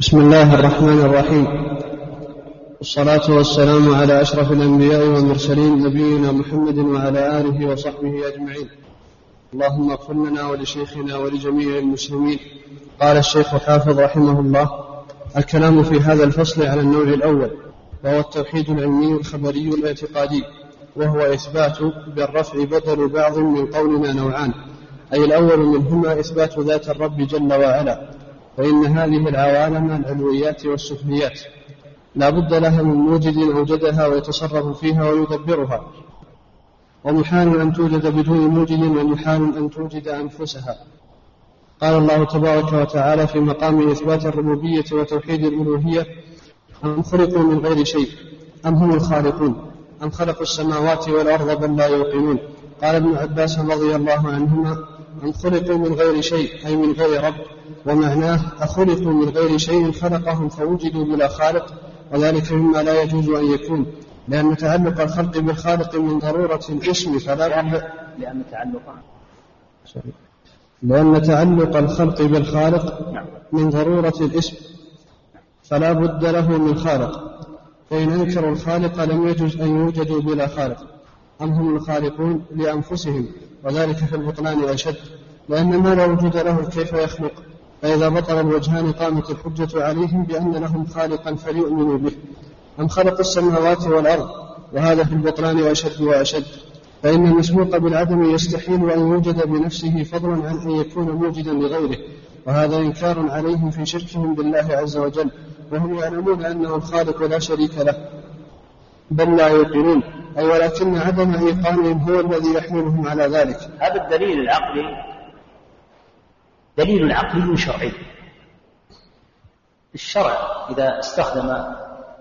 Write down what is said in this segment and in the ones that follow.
بسم الله الرحمن الرحيم. والصلاة والسلام على أشرف الأنبياء والمرسلين نبينا محمد وعلى آله وصحبه أجمعين. اللهم اغفر لنا ولشيخنا ولجميع المسلمين. قال الشيخ حافظ رحمه الله الكلام في هذا الفصل على النوع الأول وهو التوحيد العلمي الخبري الاعتقادي وهو إثبات بالرفع بدل بعض من قولنا نوعان أي الأول منهما إثبات ذات الرب جل وعلا. فإن هذه العوالم العلويات والسفليات. لا بد لها من موجد أوجدها ويتصرف فيها ويدبرها. ومحال أن توجد بدون موجد ومحال أن توجد أنفسها. قال الله تبارك وتعالى في مقام إثبات الربوبية وتوحيد الألوهية أم خلقوا من غير شيء؟ أم هم الخالقون؟ أم خلقوا السماوات والأرض بل لا يوقنون؟ قال ابن عباس رضي الله عنهما أم خلقوا من غير شيء أي من غير رب. ومعناه أخلقوا من غير شيء خلقهم فوجدوا بلا خالق وذلك مما لا يجوز أن يكون. لأن تعلق الخلق بالخالق من ضرورة الاسم فلا لأن لأن تعلق لأن تعلق الخلق بالخالق من ضرورة الاسم فلا بد له من خالق. فإن أنكروا الخالق لم يجوز أن يوجدوا بلا خالق. أم هم الخالقون لأنفسهم؟ وذلك في البطلان أشد لأن ما لا وجود له كيف يخلق؟ فإذا بطل الوجهان قامت الحجة عليهم بأن لهم خالقا فليؤمنوا به. أم خلق السماوات والأرض؟ وهذا في البطلان أشد وأشد. فإن المسبوق بالعدم يستحيل أن يوجد بنفسه فضلا عن أن يكون موجدا لغيره. وهذا إنكار عليهم في شركهم بالله عز وجل. وهم يعلمون أنه الخالق لا شريك له. بل لا يوقنون. أي ولكن عدم إيقانهم هو الذي يحملهم على ذلك. هذا الدليل العقلي. دليل عقلي شرعي. الشرع إذا استخدم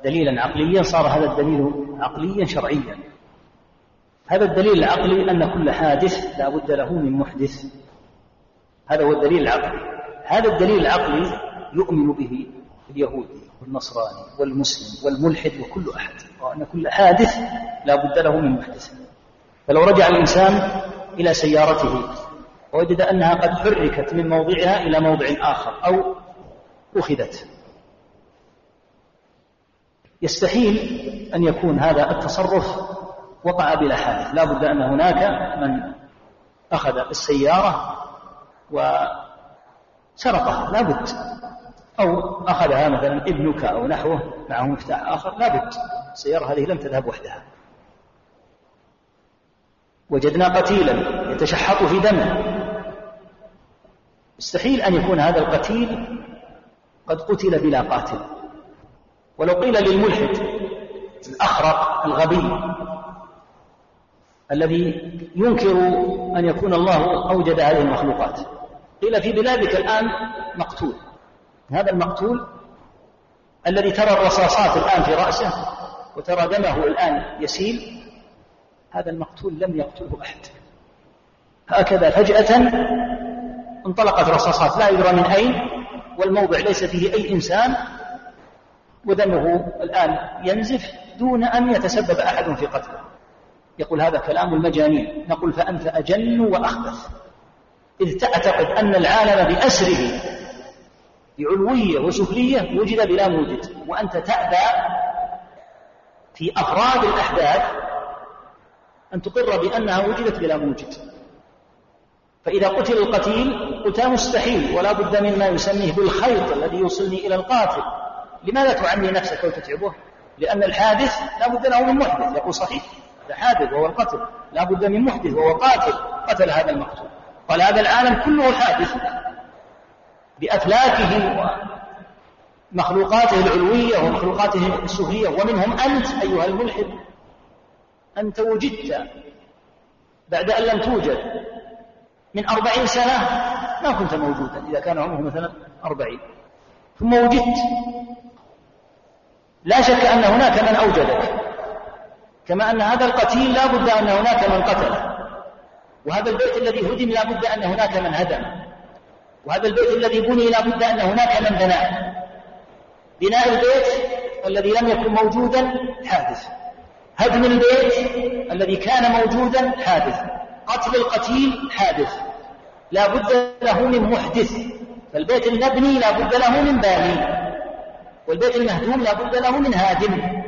دليلا عقليا صار هذا الدليل عقليا شرعيا. هذا الدليل العقلي أن كل حادث لا بد له من محدث. هذا هو الدليل العقلي. هذا الدليل العقلي يؤمن به اليهودي والنصراني والمسلم والملحد وكل أحد وأن كل حادث لا بد له من محدث. فلو رجع الإنسان إلى سيارته ووجد أنها قد حركت من موضعها إلى موضع آخر أو أخذت. يستحيل أن يكون هذا التصرف وقع بلا حادث. لا بد أن هناك من أخذ السيارة وسرقها. لا بد. أو أخذها مثلا ابنك أو نحوه معه مفتاح آخر لا بد. السيارة هذه لم تذهب وحدها. وجدنا قتيلا يتشحط في دمه مستحيل أن يكون هذا القتيل قد قتل بلا قاتل. ولو قيل للملحد الأخرق الغبي الذي ينكر أن يكون الله أوجد هذه المخلوقات. قيل في بلادك الآن مقتول. هذا المقتول الذي ترى الرصاصات الآن في رأسه وترى دمه الآن يسيل هذا المقتول لم يقتله أحد. هكذا فجأة انطلقت رصاصات لا يدرى من أين والموضع ليس فيه أي إنسان ودمه الآن ينزف دون أن يتسبب أحد في قتله. يقول هذا كلام المجانين. نقول فأنت أجن وأخبث. إذ تعتقد أن العالم بأسره بعلوية وسفلية وجد بلا موجد وأنت تأبى في أفراد الأحداث أن تقر بأنها وجدت بلا موجد. فإذا قتل القتيل قلت مستحيل ولا بد مما يسميه بالخيط الذي يوصلني إلى القاتل. لماذا تعني نفسك وتتعبه؟ لأن الحادث لا بد له من محدث يقول صحيح. هذا حادث وهو القتل لا بد من محدث وهو قاتل. قتل هذا المقتول. قال هذا العالم كله حادث. بأفلاكه ومخلوقاته العلوية ومخلوقاته السفلية ومنهم أنت أيها الملحد أنت وجدت بعد أن لم توجد من أربعين سنة ما كنت موجودا إذا كان عمره مثلا أربعين. ثم وجدت. لا شك أن هناك من أوجدك كما أن هذا القتيل لا بد أن هناك من قتله. وهذا البيت الذي هدم لا بد أن هناك من هدم. وهذا البيت الذي بني لا بد أن هناك من بناه. بناء البيت الذي لم يكن موجودا حادث. هدم البيت الذي كان موجودا حادث. قتل القتيل حادث. لا بد له من محدث. فالبيت المبني لا بد له من باني. والبيت المهدوم لا بد له من هادم.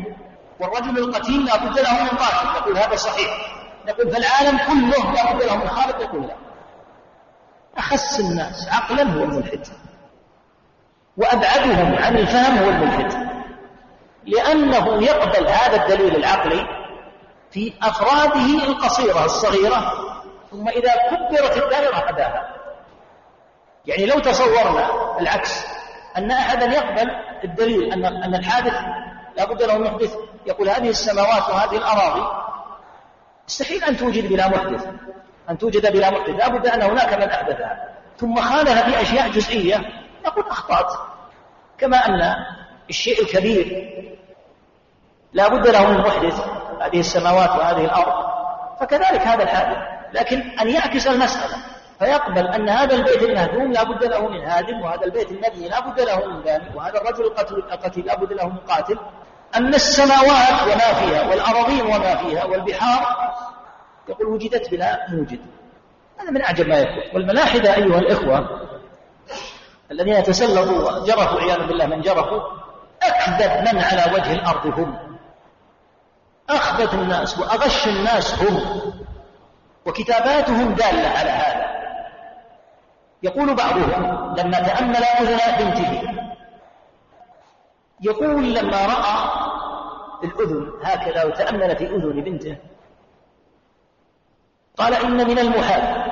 والرجل القتيل لا بد له من قاتل يقول هذا صحيح. نقول فالعالم كله لا بد له من خالق يقول لا. أخس الناس عقلا هو الملحد. وأبعدهم عن الفهم هو الملحد. لأنه يقبل هذا الدليل العقلي في أفراده القصيرة الصغيرة ثم إذا كبرت الدائرة أداها يعني لو تصورنا العكس أن أحدا يقبل الدليل أن أن الحادث لا بد له محدث يقول هذه السماوات وهذه الأراضي مستحيل أن توجد بلا محدث. أن توجد بلا محدث لا بد أن هناك من أحدثها ثم خالها في أشياء جزئية نقول أخطأت. كما أن الشيء الكبير لا بد له من محدث هذه السماوات وهذه الأرض. فكذلك هذا الحادث. لكن أن يعكس المسألة فيقبل أن هذا البيت المهدوم لا بد له من هادم وهذا البيت المبني لا بد له من باني وهذا الرجل القتيل لا بد له من قاتل. أما السماوات وما فيها والأراضين وما فيها والبحار يقول وجدت بلا موجد. هذا من أعجب ما يكون. والملاحدة أيها الإخوة الذين يتسلطوا وجرفوا عياذا بالله من جرفوا أكذب من على وجه الأرض هم. أخبث الناس وأغش الناس هم. وكتاباتهم دالة على هذا. يقول بعضهم لما تأمل أذن بنته يقول لما رأى الأذن هكذا وتأمل في أذن بنته قال إن من المحال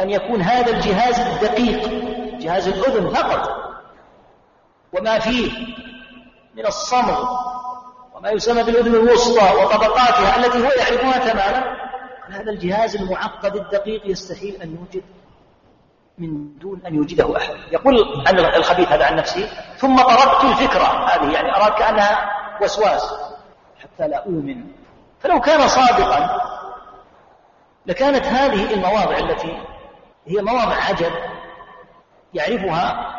أن يكون هذا الجهاز الدقيق جهاز الأذن فقط وما فيه من الصمغ وما يسمى بالأذن الوسطى وطبقاتها التي هو يعرفها تماما هذا الجهاز المعقد الدقيق يستحيل أن يوجد من دون أن يوجده أحد. يقول عن الخبيث هذا عن نفسه ثم طردت الفكرة هذه يعني أراد كأنها وسواس حتى لا أؤمن. فلو كان صادقا لكانت هذه المواضع التي هي مواضع عجب يعرفها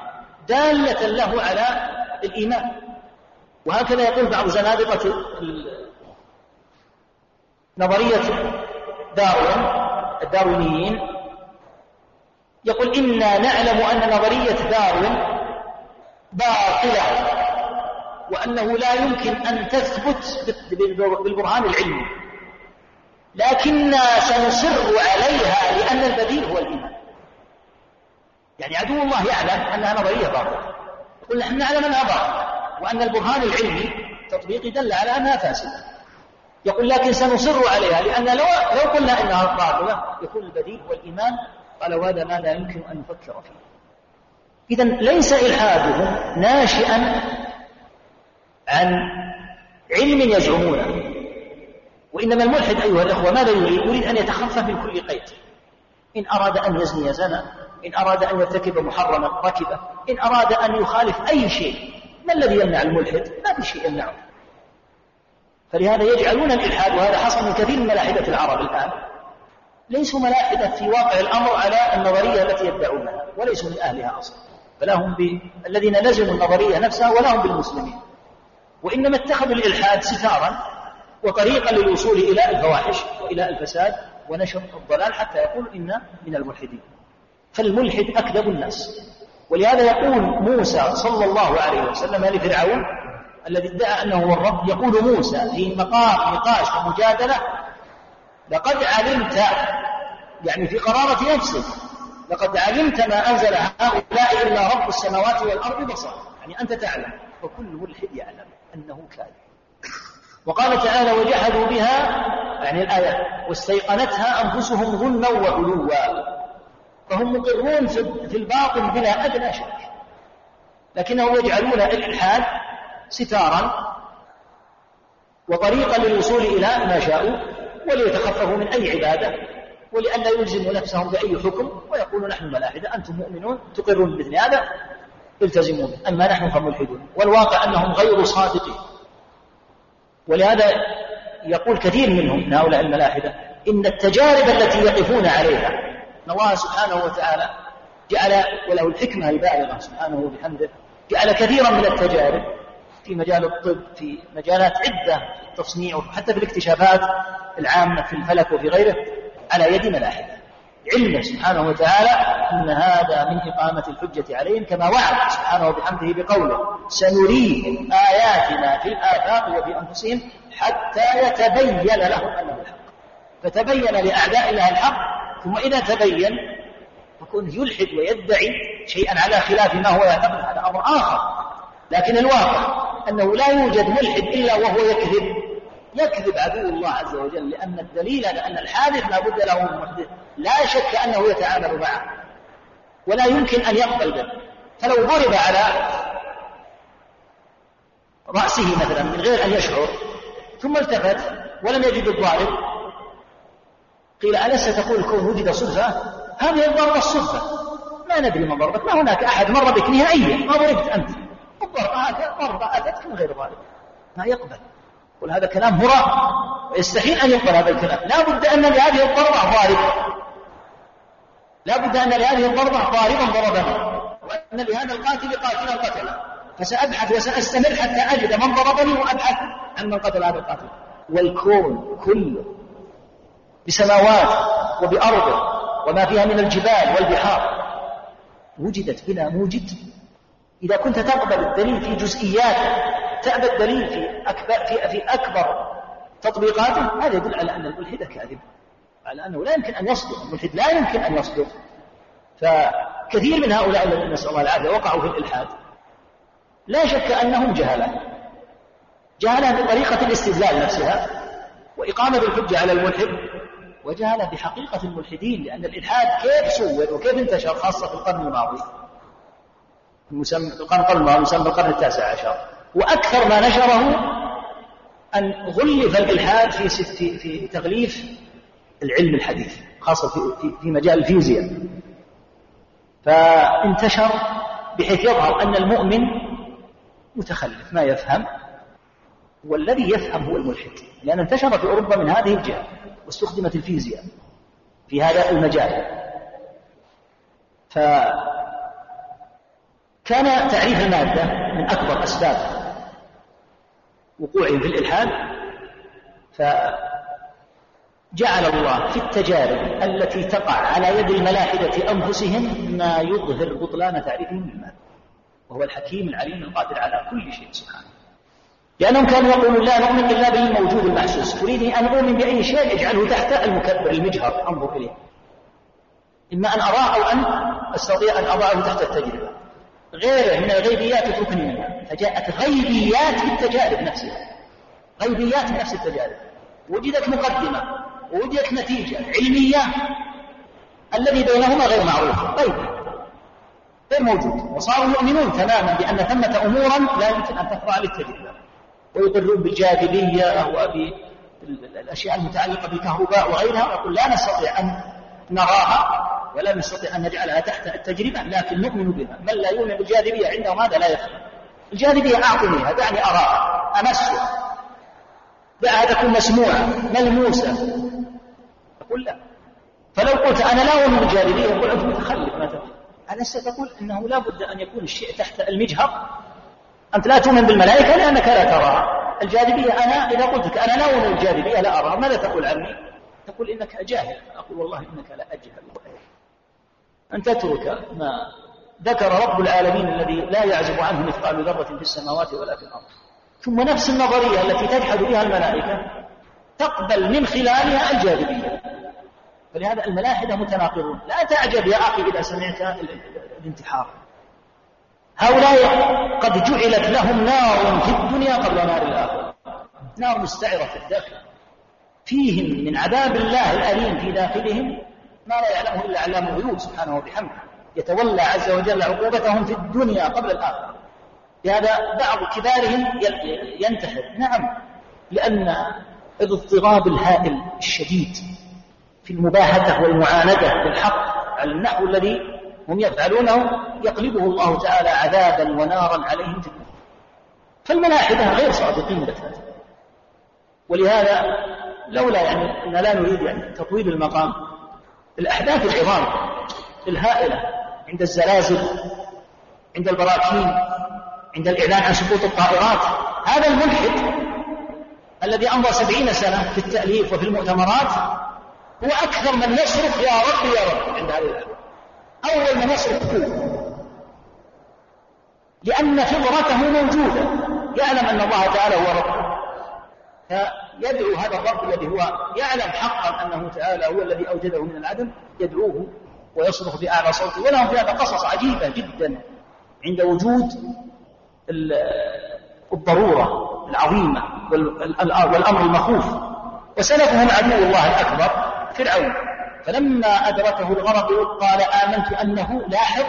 دالة له على الإيمان. وهكذا يقول بعض زنادقة نظرية داروين الداروينيين يقول إنا نعلم أن نظرية داروين باطلة وأنه لا يمكن أن تثبت بالبرهان العلمي. لكننا سنصر عليها لأن البديل هو الإيمان. يعني عدو الله يعلم أنها نظرية باطلة. يقول نحن نعلم أنها باطلة. وأن البرهان العلمي تطبيقي دل على أنها فاسدة. يقول لكن سنصر عليها لأن لو, لو قلنا إنها باطلة يكون البديل هو الإيمان. قال وهذا ما لا يمكن أن نفكر فيه. إذا ليس إلحادهم ناشئا عن علم يزعمونه وإنما الملحد أيها الأخوة ماذا يريد؟ يريد أن يتخفف من كل قيد إن أراد أن يزني زنى إن أراد أن يرتكب محرما ركبة إن أراد أن يخالف أي شيء ما الذي يمنع الملحد؟ ما في شيء يمنعه فلهذا يجعلون الإلحاد وهذا حصل من كثير من ملاحدة العرب الآن ليسوا ملاحدة في واقع الأمر على النظرية التي يدعونها وليسوا من أهلها أصلا فلا هم. الذين لزموا النظرية نفسها ولا هم بالمسلمين وإنما اتخذوا الإلحاد ستارا وطريقا للوصول إلى الفواحش وإلى الفساد ونشر الضلال حتى يقول إن من الملحدين. فالملحد أكذب الناس. ولهذا يقول موسى صلى الله عليه وسلم لفرعون الذي ادعى أنه هو الرب يقول موسى في مقام نقاش ومجادلة لقد علمت يعني في قرارة نفسك لقد علمت ما أنزل هؤلاء إلا رب السماوات والأرض بصر. يعني أنت تعلم وكل ملحد يعلم أنه كاذب. وقال تعالى وجحدوا بها يعني الآية واستيقنتها أنفسهم ظلما وعلوا. فهم مقرون في الباطن بلا أدنى شك لكنهم يجعلون الإلحاد ستارا وطريقا للوصول إلى ما شاءوا وليتخففوا من أي عبادة ولئلا يلزموا نفسهم بأي حكم ويقولوا نحن ملاحدة أنتم مؤمنون تقرون بمثل هذا التزموا أما نحن فملحدون. والواقع أنهم غير صادقين. ولهذا يقول كثير منهم من هؤلاء الملاحدة إن التجارب التي يقفون عليها أن الله سبحانه وتعالى جعل وله الحكمة البالغة سبحانه وبحمده جعل كثيرا من التجارب في مجال الطب في مجالات عدة في التصنيع وحتى في الاكتشافات العامة في الفلك وفي غيره على يد ملاحدة. علمه سبحانه وتعالى أن هذا من إقامة الحجة عليهم كما وعد سبحانه وبحمده بقوله سنريهم آياتنا في الآفاق وفي أنفسهم حتى يتبين لهم أنه الحق. فتبين لأعداء الله الحق ثم إذا تبين يكون يلحد ويدعي شيئا على خلاف ما هو يعتقد هذا أمر آخر. لكن الواقع أنه لا يوجد ملحد إلا وهو يكذب. يكذب عدو الله عز وجل لأن الدليل على أن الحادث لا بد له من محدث. لا شك أنه يتعامل معه ولا يمكن أن يقبل به. فلو ضرب على رأسه مثلا من غير أن يشعر ثم التفت ولم يجد الضارب قيل ألست تقول الكون وجد صدفة؟ هذه الضربة الصدفة. ما ندري من ضربت ما هناك أحد مر بك نهائيا ما ضربت أنت. الضربة ضربة أتتك من غير ضارب. ما يقبل. يقول هذا كلام هراء ويستحيل أن يقبل هذا الكلام. لا بد أن لهذه الضربة ضارب. لا بد أن لهذه الضربة ضاربا ضربني وأن لهذا القاتل قاتلا قتله فسأبحث وسأستمر حتى أجد من ضربني وأبحث عن من قتل هذا القاتل. والكون كله بسماوات وبأرضه وما فيها من الجبال والبحار وجدت بلا موجد. إذا كنت تقبل الدليل في جزئياته تأبى الدليل في أكبر, في أكبر تطبيقاته هذا يدل على أن الملحد كاذب على أنه لا يمكن أن يصدق الملحد لا يمكن أن يصدق. فكثير من هؤلاء الذين نسأل الله العافية وقعوا في الإلحاد. لا شك أنهم جهلة جهلة بطريقة الاستدلال نفسها وإقامة الحجة على الملحد وجهلة بحقيقة الملحدين لأن الإلحاد كيف سود وكيف انتشر خاصة في القرن الماضي. المسمى القرن الماضي يسمى القرن التاسع عشر. وأكثر ما نشره أن غلف الإلحاد في في في تغليف العلم الحديث خاصة في مجال الفيزياء. فانتشر بحيث يظهر أن المؤمن متخلف ما يفهم والذي يفهم هو الملحد لأن انتشر في أوروبا من هذه الجهة واستخدمت الفيزياء في هذا المجال. فكان تعريف المادة من أكبر أسباب وقوعهم في الإلحاد. فجعل الله في التجارب التي تقع على يد الملاحدة أنفسهم ما يظهر بطلان تعريفهم للمال وهو الحكيم العليم القادر على كل شيء سبحانه. لأنهم كانوا يقولون لا نؤمن إلا بالموجود المحسوس تريدني أن أؤمن بأي شيء اجعله تحت المكبر المجهر أنظر إليه. إما أن أراه أو أن أستطيع أن أضعه تحت التجربة. غيره من الغيبيات اتركني منها. فجاءت غيبيات في التجارب نفسها. غيبيات في نفس التجارب. وجدت مقدمة. ووجدت نتيجة علمية الذي بينهما غير معروف. غيب غير موجود. وصاروا يؤمنون تماما بأن ثمة أمورا لا يمكن أن تخضع للتجربة ويقرون بالجاذبية وبالأشياء المتعلقة بالكهرباء وغيرها. ويقول لا نستطيع أن نراها ولا نستطيع أن نجعلها تحت التجربة لكن نؤمن بها. من لا يؤمن بالجاذبية عنده ماذا لا يفهم؟ الجاذبية أعطنيها دعني أراها. أمسها. دعها تكون مسموعة ملموسة. أقول لا. فلو قلت أنا لا أؤمن بالجاذبية يقول أنت متخلف ما تفهم ألست تقول أنه لا بد أن يكون الشيء تحت المجهر. أنت لا تؤمن بالملائكة لأنك لا تراها الجاذبية أنا إذا قلت لك أنا لا أؤمن بالجاذبية لا أراها ماذا تقول عني؟ تقول إنك جاهل أقول والله إنك لا أجهل. أن تترك ما ذكر رب العالمين الذي لا يعزب عنه مثقال ذرة في السماوات ولا في الأرض. ثم نفس النظرية التي تجحد بها الملائكة تقبل من خلالها الجاذبية فلهذا الملاحدة متناقضون. لا تعجب يا أخي إذا سمعت الانتحار. هؤلاء قد جعلت لهم نار في الدنيا قبل نار الآخرة. نار مستعرة في الداخل. فيهم من عذاب الله الأليم في داخلهم ما لا يعلمه إلا علام الغيوب سبحانه وبحمده. يتولى عز وجل عقوبتهم في الدنيا قبل الآخرة. لهذا بعض كبارهم ينتحر. نعم لأن الاضطراب الهائل الشديد في المباهته والمعاندة بالحق على النحو الذي هم يفعلونه يقلبه الله تعالى عذابا ونارا عليهم الدنيا فالملاحدة غير صادقين بتاتا ولهذا لولا يعني أن لا نريد يعني تطويل المقام الأحداث العظام الهائلة عند الزلازل عند البراكين عند الإعلان عن سقوط الطائرات هذا الملحد الذي أمضى سبعين سنة في التأليف وفي المؤتمرات هو أكثر من يصرخ يا رب يا رب عند الأحداث أول من يصرف هو. لأن فطرته موجودة. يعلم أن الله تعالى هو رب فيدعو هذا الرب الذي هو يعلم حقا أنه تعالى هو الذي أوجده من العدم يدعوه ويصرخ بأعلى صوته. ولهم في هذا قصص عجيبة جدا عند وجود الضرورة العظيمة والأمر المخوف. وسلفهم عدو الله الأكبر فرعون. فلما أدركه الغرق قال آمنت أنه لاحظ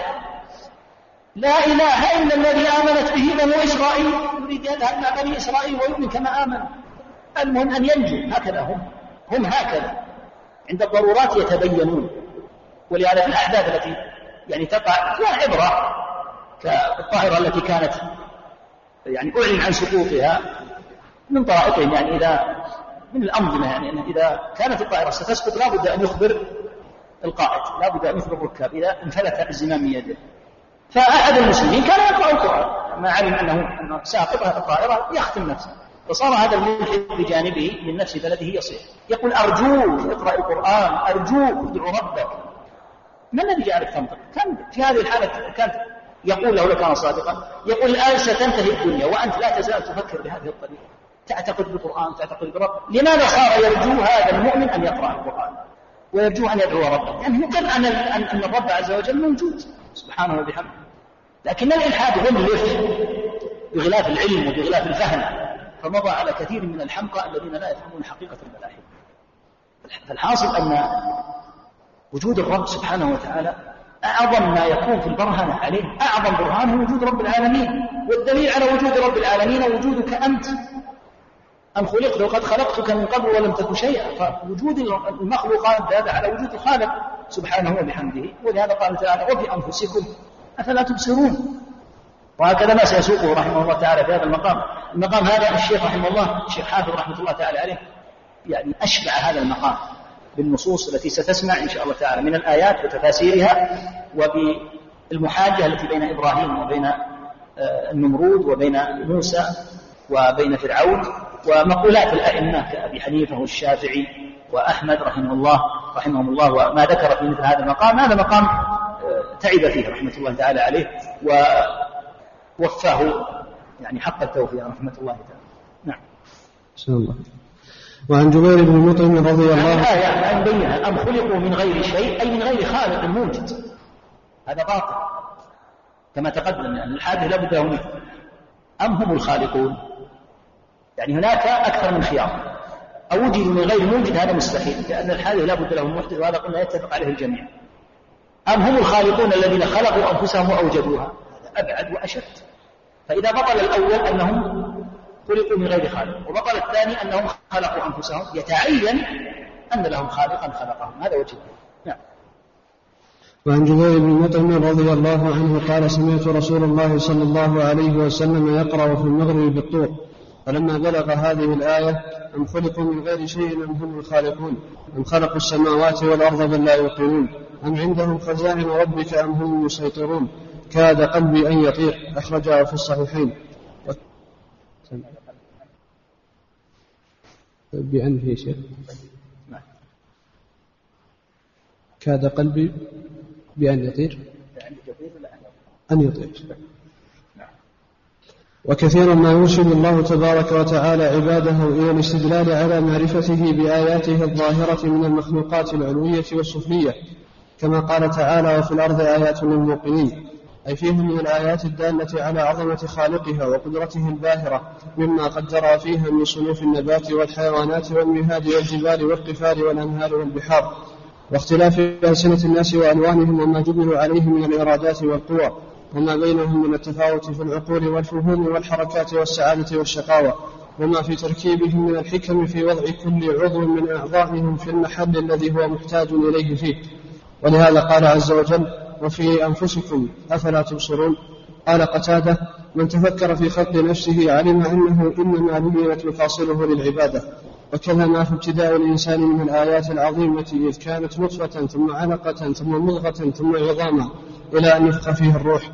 لا إله إلا الذي آمنت به بنو إسرائيل. يريد يذهب مع بني إسرائيل ويؤمن كما آمن. المهم أن ينجو. هكذا هم. هم هكذا. عند الضرورات يتبينون. ولهذا في الأحداث التي يعني تقع فيها عبرة كالطائرة التي كانت يعني أعلن عن سقوطها من طرائقهم. يعني إذا من الأنظمة يعني أنه إذا كانت الطائرة ستسقط لابد أن يخبر القائد لابد أن يخبر الركاب إذا انفلت الزمام من يده. فأحد المسلمين كان يقرأ القرآن ما علم أنه أنه الطائرة يختم نفسه. فصار هذا الملحد بجانبه من نفس بلده يصيح يقول أرجوك اقرأ القرآن أرجوك ادعو ربك. ما الذي جعلك تنطق؟ كان في هذه الحالة كانت يقول له لو كان صادقا يقول الآن ستنتهي الدنيا وأنت لا تزال تفكر بهذه الطريقة. تعتقد بالقرآن تعتقد برب لماذا صار يرجو هذا المؤمن أن يقرأ القرآن؟ ويرجو أن يدعو ربه. يعني يقر أن, أن الرب عز وجل موجود. سبحانه وبحمده. لكن الإلحاد غلف بغلاف العلم وبغلاف الفهم. فمضى على كثير من الحمقى الذين لا يفهمون حقيقة الملاحد فالحاصل أن وجود الرب سبحانه وتعالى أعظم ما يكون في البرهنة عليه أعظم برهان هو وجود رب العالمين. والدليل على وجود رب العالمين وجودك أنت أم خلقت وقد خلقتك من قبل ولم تك شيئا؟ فوجود المخلوقات دال على وجود الخالق سبحانه وبحمده. ولهذا قال تعالى وفي أنفسكم أفلا تبصرون؟ وهكذا ما سيسوقه رحمه الله تعالى في هذا المقام. المقام هذا الشيخ رحمه الله الشيخ حافظ رحمة الله تعالى عليه يعني أشبع هذا المقام بالنصوص التي ستسمع إن شاء الله تعالى من الآيات وتفاسيرها وبالمحاجة التي بين إبراهيم وبين آه، النمرود وبين موسى. وبين فرعون ومقولات الأئمة كأبي حنيفة والشافعي وأحمد رحمه الله رحمهم الله وما ذكر في مثل هذا المقام هذا مقام آه، تعب فيه رحمة الله تعالى عليه ووفاه يعني حق التوفيق رحمة الله تعالى. نعم. بسم الله. وعن جبير بن مطعم رضي الله عنه الآية يعني أن بينها أم خلقوا من غير شيء؟ أي من غير خالق موجد. هذا باطل. كما تقدم يعني الحادث لابد له أم هم الخالقون؟ يعني هناك أكثر من خيار. أو وجد من غير موجد هذا مستحيل لأن الحادث لابد له محدث وهذا قلنا يتفق عليه الجميع. أم هم الخالقون الذين خلقوا أنفسهم وأوجدوها؟ هذا أبعد وأشد. فإذا بطل الأول أنهم خلقوا من غير خالق وبطل الثاني أنهم خلقوا أنفسهم يتعين أن لهم خالقا خلقهم. هذا وجه نعم. وعن جبير بن مطعم رضي الله عنه قال سمعت رسول الله صلى الله عليه وسلم يقرأ في المغرب بالطور فلما بلغ هذه الآية أم خلقوا من غير شيء أم هم الخالقون أم خلقوا السماوات والأرض بل لا يوقنون أم عندهم خزائن ربك أم هم المسيطرون كاد قلبي أن يطير أخرجه في الصحيحين. بأنه يا شيخ. كاد قلبي بأن يطير؟ أن يطير. وكثيرا ما يرشد الله تبارك وتعالى عباده إلى الاستدلال على معرفته بآياته الظاهرة من المخلوقات العلوية والسفلية كما قال تعالى وفي الأرض آيات للموقنين أي فيه من الآيات الدالة على عظمة خالقها وقدرته الباهرة مما قد جرى فيها من صنوف النبات والحيوانات والمهاد والجبال والقفار والأنهار والبحار واختلاف ألسنة الناس وألوانهم وما جبلوا عليه من الإرادات والقوى. وما بينهم من التفاوت في العقول والفهوم والحركات والسعادة والشقاوة وما في تركيبهم من الحكم في وضع كل عضو من أعضائهم في المحل الذي هو محتاج إليه فيه. ولهذا قال عز وجل وفي أنفسكم أفلا تبصرون؟ قال قتادة من تفكر في خلق نفسه علم أنه إنما بنيت مفاصله للعبادة وكذا ما في ابتداء الإنسان من الآيات العظيمة إذ كانت نطفة ثم علقة ثم مضغة ثم عظاما إلى أن يفخ فيه الروح.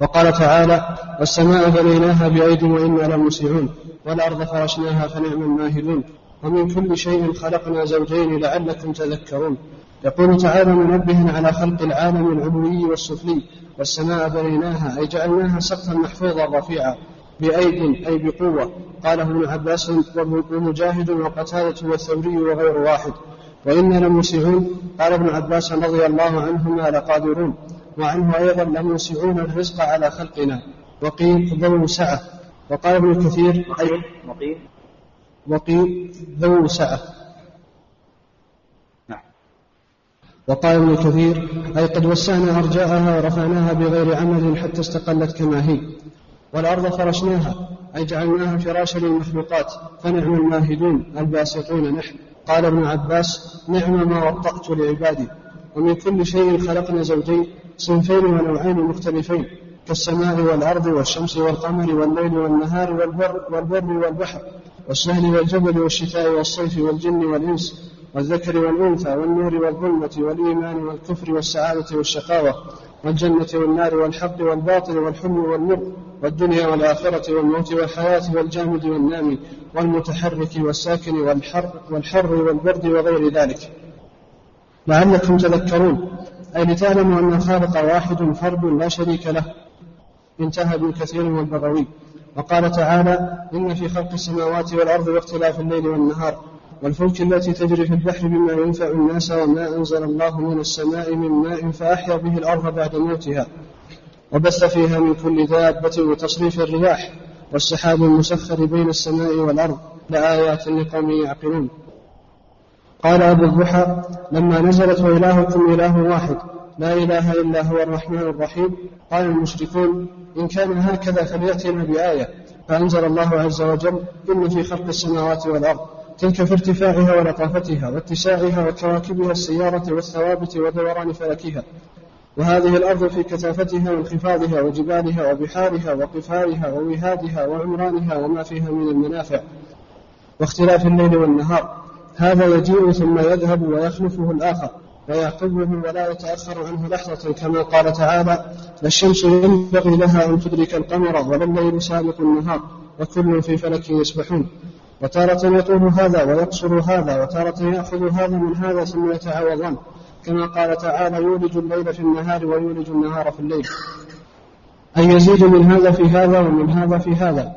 وقال تعالى والسماء بنيناها بأيد وإنا لموسعون والأرض فرشناها فنعم الماهدون ومن كل شيء خلقنا زوجين لعلكم تذكرون. يقول تعالى منبها على خلق العالم العلوي والسفلي والسماء بنيناها أي جعلناها سقفا محفوظا رفيعا بأيد أي بقوة. قاله ابن عباس ومجاهد وقتادة والثوري وغير واحد وإنا لموسعون قال ابن عباس رضي الله عنهما لقادرون. وعنه أيضا لموسعون الرزق على خلقنا. وقيل ذو سعة وقال ابن كثير أي وقيل وقيل. ذو سعة نعم. وقال ابن كثير أي قد وسعنا أرجاءها ورفعناها بغير عمل حتى استقلت كما هي. والأرض فرشناها أي جعلناها فراشا للمخلوقات. فنعم الماهدون الباسطون نحن. قال ابن عباس نعم ما وطأت لعبادي. ومن كل شيء خلقنا زوجين صنفين ونوعين مختلفين كالسماء والأرض والشمس والقمر والليل والنهار والبر, والبر والبحر والسهل والجبل والشتاء والصيف والجن والإنس والذكر والأنثى والنور والظلمة والإيمان والكفر والسعادة والشقاوة والجنة والنار والحق والباطل والحلم والمر والدنيا والآخرة والموت والحياة والجامد والنامي والمتحرك والساكن والحر, والحر والبرد وغير ذلك. لعلكم تذكرون أي لتعلموا أن الخالق واحد فرد لا شريك له. انتهى ابن كثير والبغوي وقال تعالى إن في خلق السماوات والأرض واختلاف الليل والنهار والفلك التي تجري في البحر بما ينفع الناس وما أنزل الله من السماء من ماء فأحيا به الأرض بعد موتها وبث فيها من كل دابة وتصريف الرياح والسحاب المسخر بين السماء والأرض. لآيات لقوم يعقلون. قال أبو الضحى لما نزلت وإلهكم إله واحد لا إله إلا هو الرحمن الرحيم قال المشركون إن كان هكذا فليأتنا بآية. فأنزل الله عز وجل إن في خلق السماوات والأرض تلك في ارتفاعها ولطافتها واتساعها وكواكبها السيارة والثوابت ودوران فلكها. وهذه الأرض في كثافتها وانخفاضها وجبالها وبحارها وقفارها ووهادها وعمرانها وما فيها من المنافع واختلاف الليل والنهار. هذا يجيء ثم يذهب ويخلفه الآخر ويعقبه ولا يتأخر عنه لحظة كما قال تعالى الشمس ينبغي لها أن تدرك القمر ولا الليل سابق النهار وكل في فلك يسبحون. وتارة يطول هذا ويقصر هذا وتارة يأخذ هذا من هذا ثم يتعاوضان كما قال تعالى يولج الليل في النهار ويولج النهار في الليل. أي يزيد من هذا في هذا ومن هذا في هذا.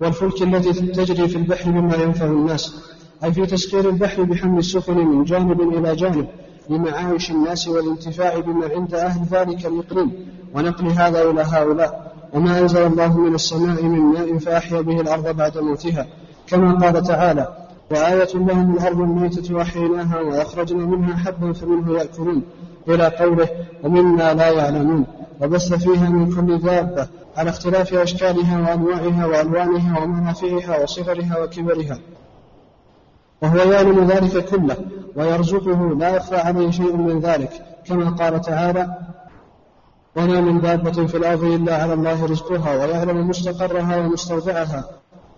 والفلك التي تجري في البحر مما ينفع الناس. أي في تسخير البحر بحمل السفن من جانب إلى جانب لمعايش الناس والانتفاع بما عند أهل ذلك الإقليم. ونقل هذا إلى هؤلاء. وما أنزل الله من السماء من ماء فأحيا به الأرض بعد موتها. كما قال تعالى وآية لهم الأرض الميتة وأحييناها وأخرجنا منها حبا فمنه يأكلون. إلى قوله ومما لا يعلمون. وبث فيها من كل دابة على اختلاف أشكالها وأنواعها وألوانها ومنافعها وصغرها وكبرها. وهو يعلم ذلك كله ويرزقه لا يخفى عليه شيء من ذلك كما قال تعالى وما من دابة في الأرض إلا على الله رزقها ويعلم مستقرها ومستودعها.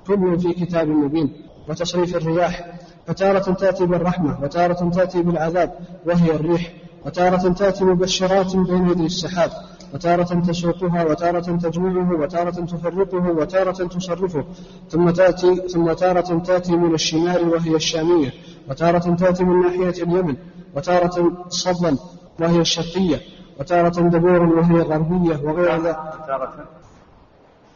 كل في كتاب مبين وتصريف الرياح فتارة تأتي بالرحمة وتارة تأتي بالعذاب وهي الريح وتارة تأتي مبشرات بين يدي السحاب. وتارة تسوقها وتارة تجمعه وتارة تفرقه وتارة تصرفه ثم تأتي ثم تارة تأتي من الشمال وهي الشامية وتارة تأتي من ناحية اليمن وتارة صبا وهي الشرقية وتارة دبور وهي الغربية وغير ذلك.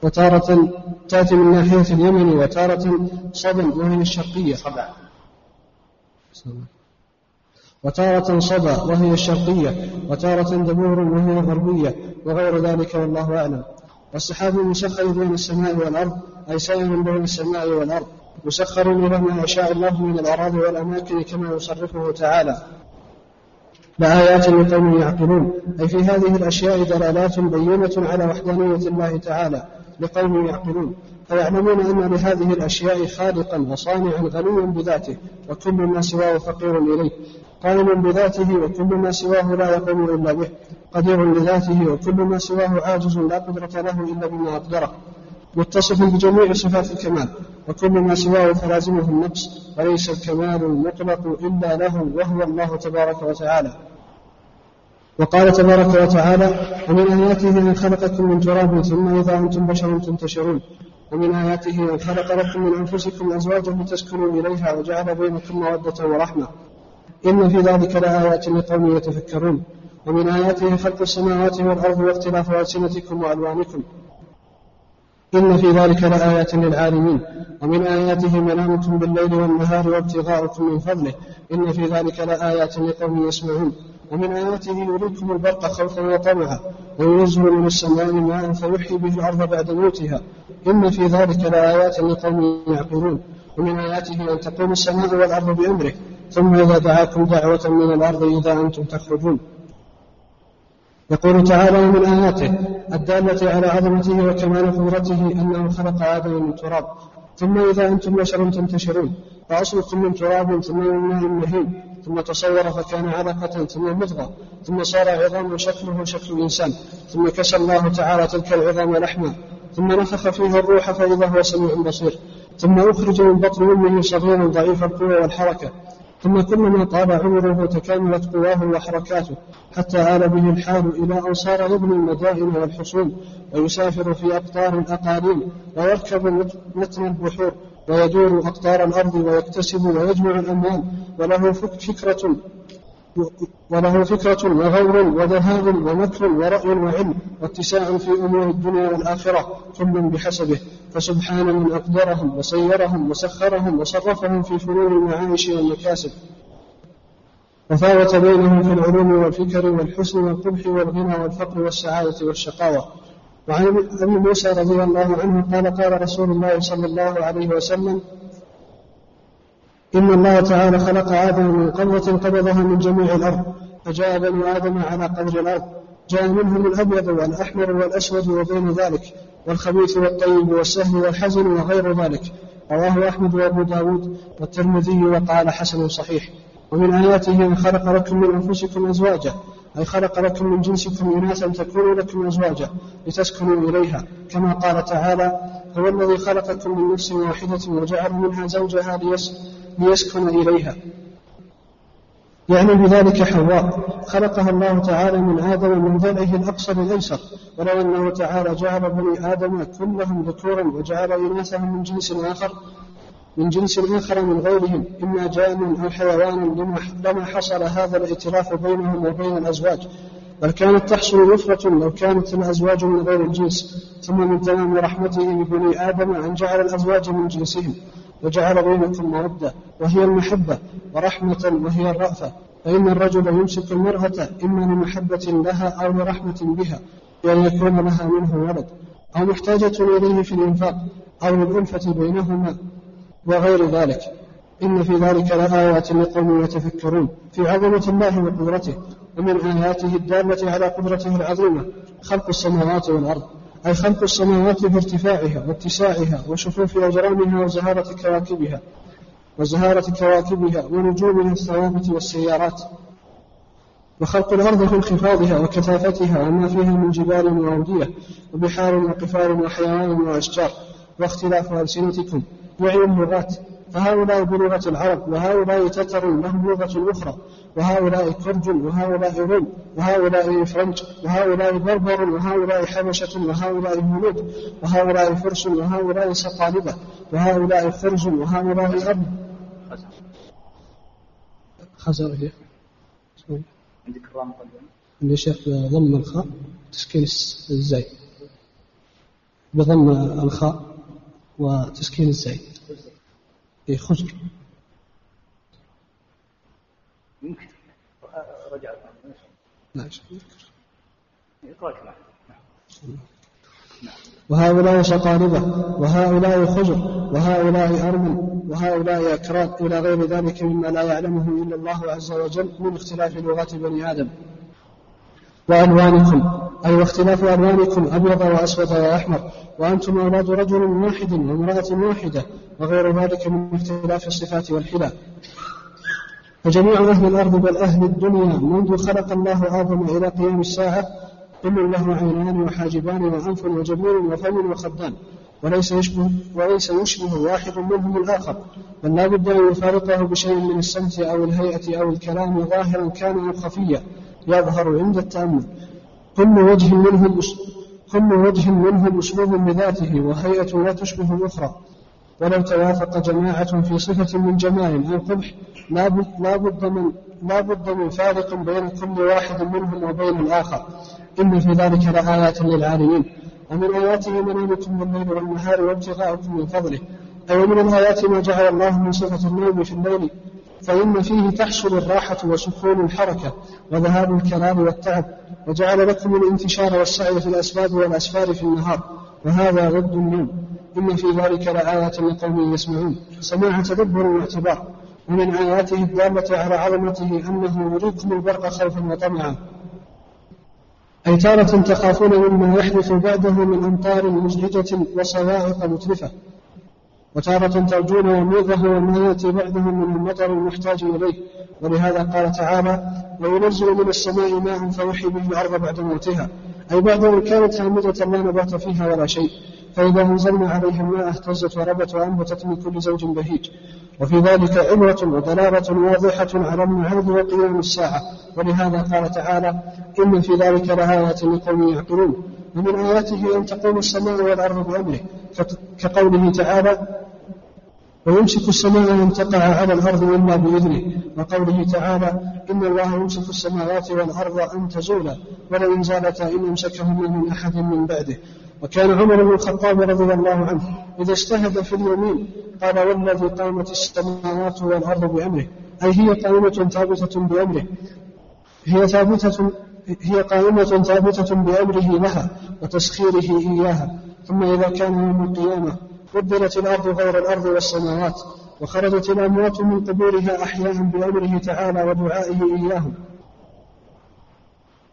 وتارة تأتي من ناحية اليمن وتارة صبا وهي الشرقية. صبا وتارة صبا وهي الشرقية وتارة دبور وهي الغربية وغير ذلك والله أعلم. والسحاب المسخر بين السماء والأرض أي سائر بين السماء والأرض مسخر إلى ما يشاء الله من الأراضي والأماكن كما يصرفه تعالى. لآيات لقوم يعقلون. أي في هذه الأشياء دلالات بينة على وحدانية الله تعالى لقوم يعقلون. فيعلمون أن لهذه الأشياء خالقا وصانعا غنيا بذاته وكل ما سواه فقير إليه. قائم بذاته وكل ما سواه لا يقوم إلا به. قدير لذاته وكل ما سواه عاجز لا قدرة له إلا بما أقدره. متصف بجميع صفات الكمال وكل ما سواه فلازمه النقص وليس الكمال المطلق إلا له وهو الله تبارك وتعالى. وقال تبارك وتعالى ومن آياته أن خلقكم من تراب ثم إذا أنتم بشر تنتشرون. ومن آياته أن خلق لكم من أنفسكم أزواجا لتسكنوا إليها وجعل بينكم مودة ورحمة. إن في ذلك لآيات لقوم يتفكرون. ومن آياته خلق السماوات والأرض واختلاف ألسنتكم وألوانكم. إن في ذلك لآيات للعالمين. ومن آياته منامكم بالليل والنهار وابتغاؤكم من فضله. إن في ذلك لآيات لقوم يسمعون. ومن آياته يريكم البرق خوفا وطمعا. وينزل من السماء ماء فيحيي به الأرض بعد موتها. إن في ذلك لآيات لقوم يعقلون ومن آياته أن تقوم السماء والأرض بأمره ثم إذا دعاكم دعوة من الأرض إذا أنتم تخرجون. يقول تعالى ومن آياته الدالة على عظمته وكمال قدرته أنه خلق آدم من تراب ثم إذا أنتم بشر تنتشرون فأصلكم من تراب ثم من ماء مهين ثم تصور فكان علقة ثم مضغة ثم صار عظام شكله شكل الإنسان ثم كسى الله تعالى تلك العظام لحما. ثم نفخ فيها الروح فإذا هو سميع بصير. ثم أخرج من بطن أمه صغيرا ضعيف القوة والحركة. ثم كلما طال عمره تكاملت قواه وحركاته حتى آل به الحال إلى أن صار يبني المدائن والحصون ويسافر في أقطار الأقاليم ويركب متن البحور ويدور أقطار الأرض ويكتسب ويجمع الأموال وله فكرة وله فكرة وغور وذهاب ومكر ورأي وعلم واتساع في أمور الدنيا والآخرة كل بحسبه فسبحان من أقدرهم وسيرهم وسخرهم وصرفهم في فنون المعايش والمكاسب. وفاوت بينهم في العلوم والفكر والحسن والقبح والغنى والفقر والسعادة والشقاوة. وعن أبي موسى رضي الله عنه قال قال رسول الله صلى الله عليه وسلم إن الله تعالى خلق آدم من قبضة قبضها من جميع الأرض فجاء بنو آدم على قدر الأرض جاء منهم الأبيض والأحمر والأسود وبين ذلك والخبيث والطيب والسهل والحزن وغير ذلك رواه أحمد وأبو داود والترمذي وقال حسن صحيح. ومن آياته أن خلق لكم من أنفسكم أزواجا أي خلق لكم من جنسكم إناثا تكونوا لكم أزواجا لتسكنوا إليها. كما قال تعالى هو الذي خلقكم من نفس واحدة وجعل منها زوجها ليسكن إليها. يعني بذلك حواء. خلقها الله تعالى من آدم من ضلعه الأقصر الأيسر. ولو أنه تعالى جعل بني آدم كلهم ذكورا وجعل إناثهم من جنس آخر من جنس آخر من غيرهم إما جان أو حيوان لما حصل هذا الائتلاف بينهم وبين الأزواج. بل كانت تحصل وفرة لو كانت الأزواج من غير الجنس. ثم من تمام رحمته ببني آدم أن جعل الأزواج من جنسهم. وجعل بينكم مودة وهي المحبة ورحمة وهي الرأفة. فإن الرجل يمسك المرأة إما لمحبة لها أو لرحمة بها بأن يكون لها منه ولد أو محتاجة إليه في الإنفاق أو للألفة بينهما وغير ذلك. إن في ذلك لآيات لقوم يتفكرون في عظمة الله وقدرته ومن آياته الدالة على قدرته العظيمة خلق السماوات والأرض. أي خلق السماوات بارتفاعها واتساعها وشفوف أجرامها وزهارة كواكبها وزهارة كواكبها ونجومها الثوابت والسيارات. وخلق الأرض في انخفاضها وكثافتها وما فيها من جبال وأودية وبحار وقفار وحيوان وأشجار واختلاف ألسنتكم وعي اللغات فهؤلاء بلغة العرب وهؤلاء تتر لهم لغة أخرى وهؤلاء كرج وهؤلاء روم وهؤلاء فرنج وهؤلاء بربر وهؤلاء حبشة وهؤلاء هنود وهؤلاء فرس وهؤلاء سقالبة وهؤلاء فرج وهؤلاء أب. خزر هي. عندك الراء مقدمة عندي شيخ بضم الخاء تسكين الزاي. بضم الخاء وتسكين الزاي. إيه خزر يمكن. رجع. لا وهؤلاء شقاربة وهؤلاء خزر وهؤلاء أرمل وهؤلاء أكراد إلى غير ذلك مما لا يعلمه إلا الله عز وجل من اختلاف لغات بني آدم. وألوانكم أي واختلاف ألوانكم أبيض وأسود وأحمر وأنتم أولاد رجل واحد وامرأة واحدة وغير ذلك من اختلاف الصفات والحلال فجميع أهل الأرض بل أهل الدنيا منذ خلق الله آدم إلى قيام الساعة كل له عينان وحاجبان وأنف وجبين وفم وخدان وليس يشبه وليس يشبه واحد منهم الآخر. بل لا بد أن يفارقه بشيء من السمت أو الهيئة أو الكلام ظاهرا كان أو خفيا. يظهر عند التأمل. كل وجه منهم كل وجه منهم أسلوب بذاته وهيئة لا تشبه الأخرى. ولو توافق جماعة في صفة من جمال أو قبح لا بد من لا بد من فارق بين كل واحد منهم وبين الآخر. إن في ذلك لآيات للعالمين. ومن آياته منامكم بالليل والنهار وابتغاؤكم من فضله. أي ومن الآيات ما جعل الله من صفة النوم في الليل فإن فيه تحصل الراحة وسكون الحركة وذهاب الكلام والتعب وجعل لكم الانتشار والسعي في الأسباب والأسفار في النهار وهذا ضد النوم. إن في ذلك لآيات لقوم يسمعون. سماع تدبر واعتبار. ومن آياته الدالة على عظمته أنه يريكم البرق خوفا وطمعا. أي تارة تخافون مما يحدث بعده من أمطار مزعجة وصواعق متلفة وتارة ترجون وميضه وما يأتي بعده من المطر المحتاج إليه. ولهذا قال تعالى وينزل من السماء ماء فيحيي به الأرض بعد موتها. أي بعد أن كانت هامدة لا نبات فيها ولا شيء. فإذا أنزلنا عليها الماء اهتزت وربت وأنبتت من كل زوج بهيج. وفي ذلك عبرة ودلالة واضحة على المعاد وقيام الساعة. ولهذا قال تعالى إن في ذلك لآيات لقوم يعقلون. ومن آياته أن تقوم السماء والأرض بأمره. كقوله تعالى ويمسك السماء أن تقع على الأرض إلا بإذنه. وقوله تعالى إن الله يمسك السماوات والأرض أن تزولا ولئن زالتا إن أمسكهما من أحد من بعده. وكان عمر بن الخطاب رضي الله عنه إذا اجتهد في اليمين قال والذي قامت السماوات والأرض بأمره. أي هي قائمة ثابتة بأمره. هي ثابتة هي قائمة ثابتة بأمره لها وتسخيره إياها. ثم إذا كان يوم القيامة بدلت الأرض غير الأرض والسماوات وخرجت الأموات من قبورها أحياء بأمره تعالى ودعائه إياهم.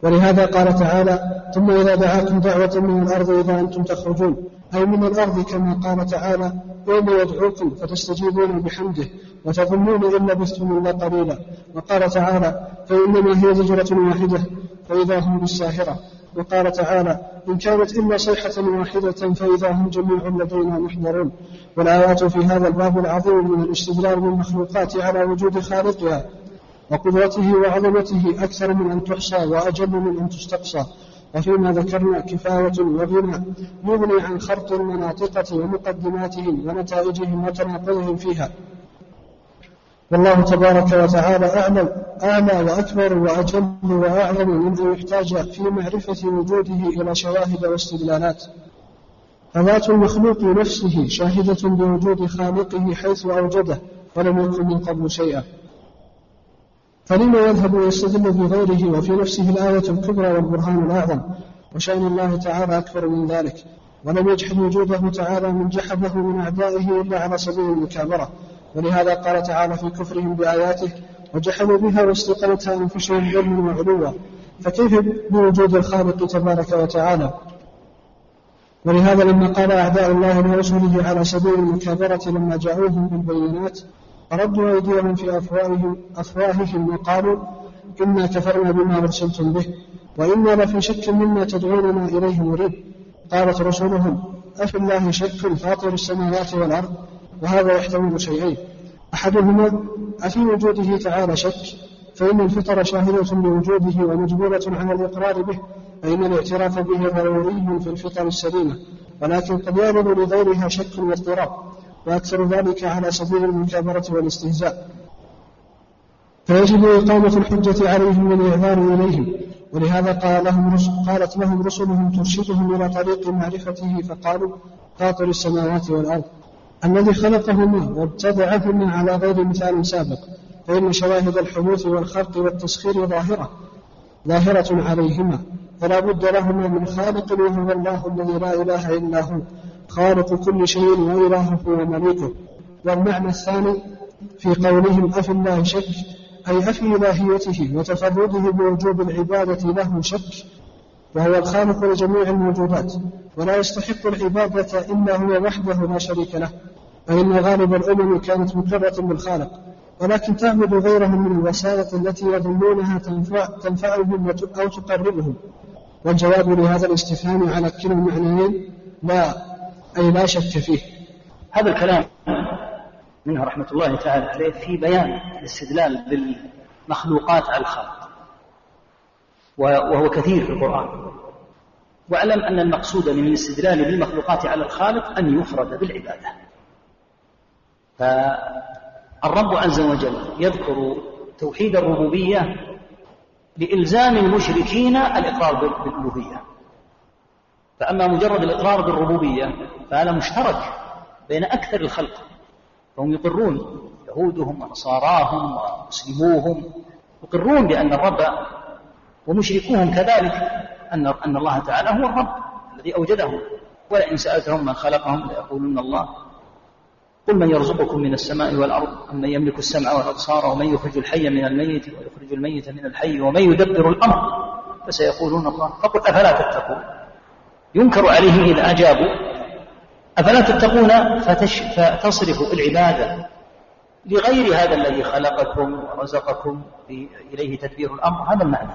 ولهذا قال تعالى ثم إذا دعاكم دعوة من الأرض إذا أنتم تخرجون أي من الأرض كما قال تعالى يوم يدعوكم فتستجيبون بحمده وتظنون إن لبثتم إلا قليلا وقال تعالى فإنما هي زجرة واحدة فإذا هم بالساهرة وقال تعالى إن كانت إلا صيحة واحدة فإذا هم جميع لدينا محضرون. والآيات في هذا الباب العظيم من الاستدلال بالمخلوقات على وجود خالقها وقدرته وعظمته أكثر من أن تحصى وأجل من أن تستقصى. وفيما ذكرنا كفاية وغنى. يغني عن خرط المناطقة ومقدماتهم ونتائجهم وتناقضهم فيها. والله تبارك وتعالى أعلم أعلى وأكبر وأجل من أن يحتاج في معرفة وجوده إلى شواهد واستدلالات. فذات المخلوق نفسه شاهدة بوجود خالقه حيث أوجده ولم يكن من قبل شيئا. فلما يذهب ويستدل بغيره وفي نفسه الآية الكبرى والبرهان الأعظم وشأن الله تعالى أكبر من ذلك. ولم يجحد وجوده تعالى من جحده من أعدائه إلا على سبيل المكابرة. ولهذا قال تعالى في كفرهم بآياته وجحدوا بها واستيقنتها أنفسهم ظلما وعلوا فكيف بوجود الخالق تبارك وتعالى؟ ولهذا لما قال أعداء الله لرسله على سبيل المكابرة لما جاءوهم بالبينات ردوا أيديهم في أفواههم, أفواههم وقالوا إنا كفرنا بما أرسلتم به وإنا لفي شك مما تدعوننا إليه مريب. قالت رسلهم أفي الله شك فاطر السماوات والأرض؟ وهذا يحتمل شيئين. أحدهما أفي وجوده تعالى شك فإن الفطر شاهدة بوجوده ومجبورة على الإقرار به فإن الاعتراف به ضروري في الفطر السليمة. ولكن قد يعرض لغيرها شك واضطراب وأكثر ذلك على سبيل المكابرة والاستهزاء. فيجب إقامة الحجة عليهم والإعذار إليهم. ولهذا قال لهم قالت لهم رسلهم ترشدهم إلى طريق معرفته فقالوا فاطر السماوات والأرض. الذي خلقهما وابتدعهما على غير مثال سابق فإن شواهد الحدوث والخلق والتسخير ظاهرة ظاهرة عليهما فلا بد لهما من خالق وهو الله الذي لا إله إلا هو خالق كل شيء وإلهه ومليكه والمعنى الثاني في قولهم أفي الله شك أي أفي إلهيته وتفرده بوجوب العبادة له شك وهو الخالق لجميع الموجودات ولا يستحق العبادة إلا هو وحده لا شريك له. فإن غالب الأمم كانت مقرة بالخالق ولكن تعبد غيرهم من الوسائط التي يظنونها تنفع تنفعهم أو تقربهم. والجواب لهذا الاستفهام على كلا المعنيين لا أي لا شك فيه. هذا الكلام منه رحمة الله تعالى عليه في بيان الاستدلال بالمخلوقات على الخالق وهو كثير في القرآن. واعلم أن المقصود من الاستدلال بالمخلوقات على الخالق أن يفرد بالعبادة. فالرب عز وجل يذكر توحيد الربوبية لإلزام المشركين الإقرار بالألوهية. فأما مجرد الإقرار بالربوبية فهذا مشترك بين أكثر الخلق. فهم يقرون يهودهم ونصاراهم ومسلموهم يقرون بأن الرب ومشركوهم كذلك أن أن الله تعالى هو الرب الذي أوجدهم ولئن سألتهم من خلقهم ليقولون الله قل من يرزقكم من السماء والأرض أم من يملك السمع والأبصار ومن يخرج الحي من الميت ويخرج الميت من الحي ومن يدبر الأمر؟ فسيقولون الله. فقل أفلا تتقون؟ ينكر عليهم إذا أجابوا. أفلا تتقون؟ فتش فتصرفوا العبادة لغير هذا الذي خلقكم ورزقكم إليه تدبير الأمر. هذا المعنى.